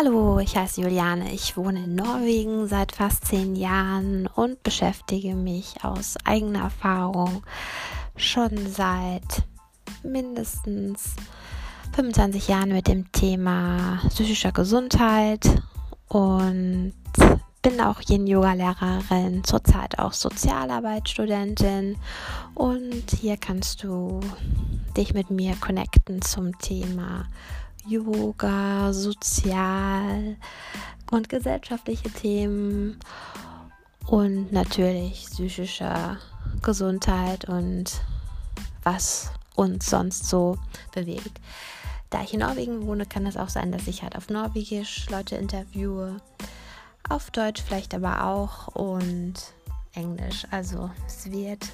Hallo, ich heiße Juliane. Ich wohne in Norwegen seit fast zehn Jahren und beschäftige mich aus eigener Erfahrung schon seit mindestens 25 Jahren mit dem Thema psychischer Gesundheit und bin auch Yin-Yoga-Lehrerin, zurzeit auch Sozialarbeitsstudentin und hier kannst du dich mit mir connecten zum Thema Yoga, sozial und gesellschaftliche Themen und natürlich psychische Gesundheit und was uns sonst so bewegt. Da ich in Norwegen wohne, kann es auch sein, dass ich halt auf Norwegisch Leute interviewe, auf Deutsch vielleicht aber auch und Englisch. Also es wird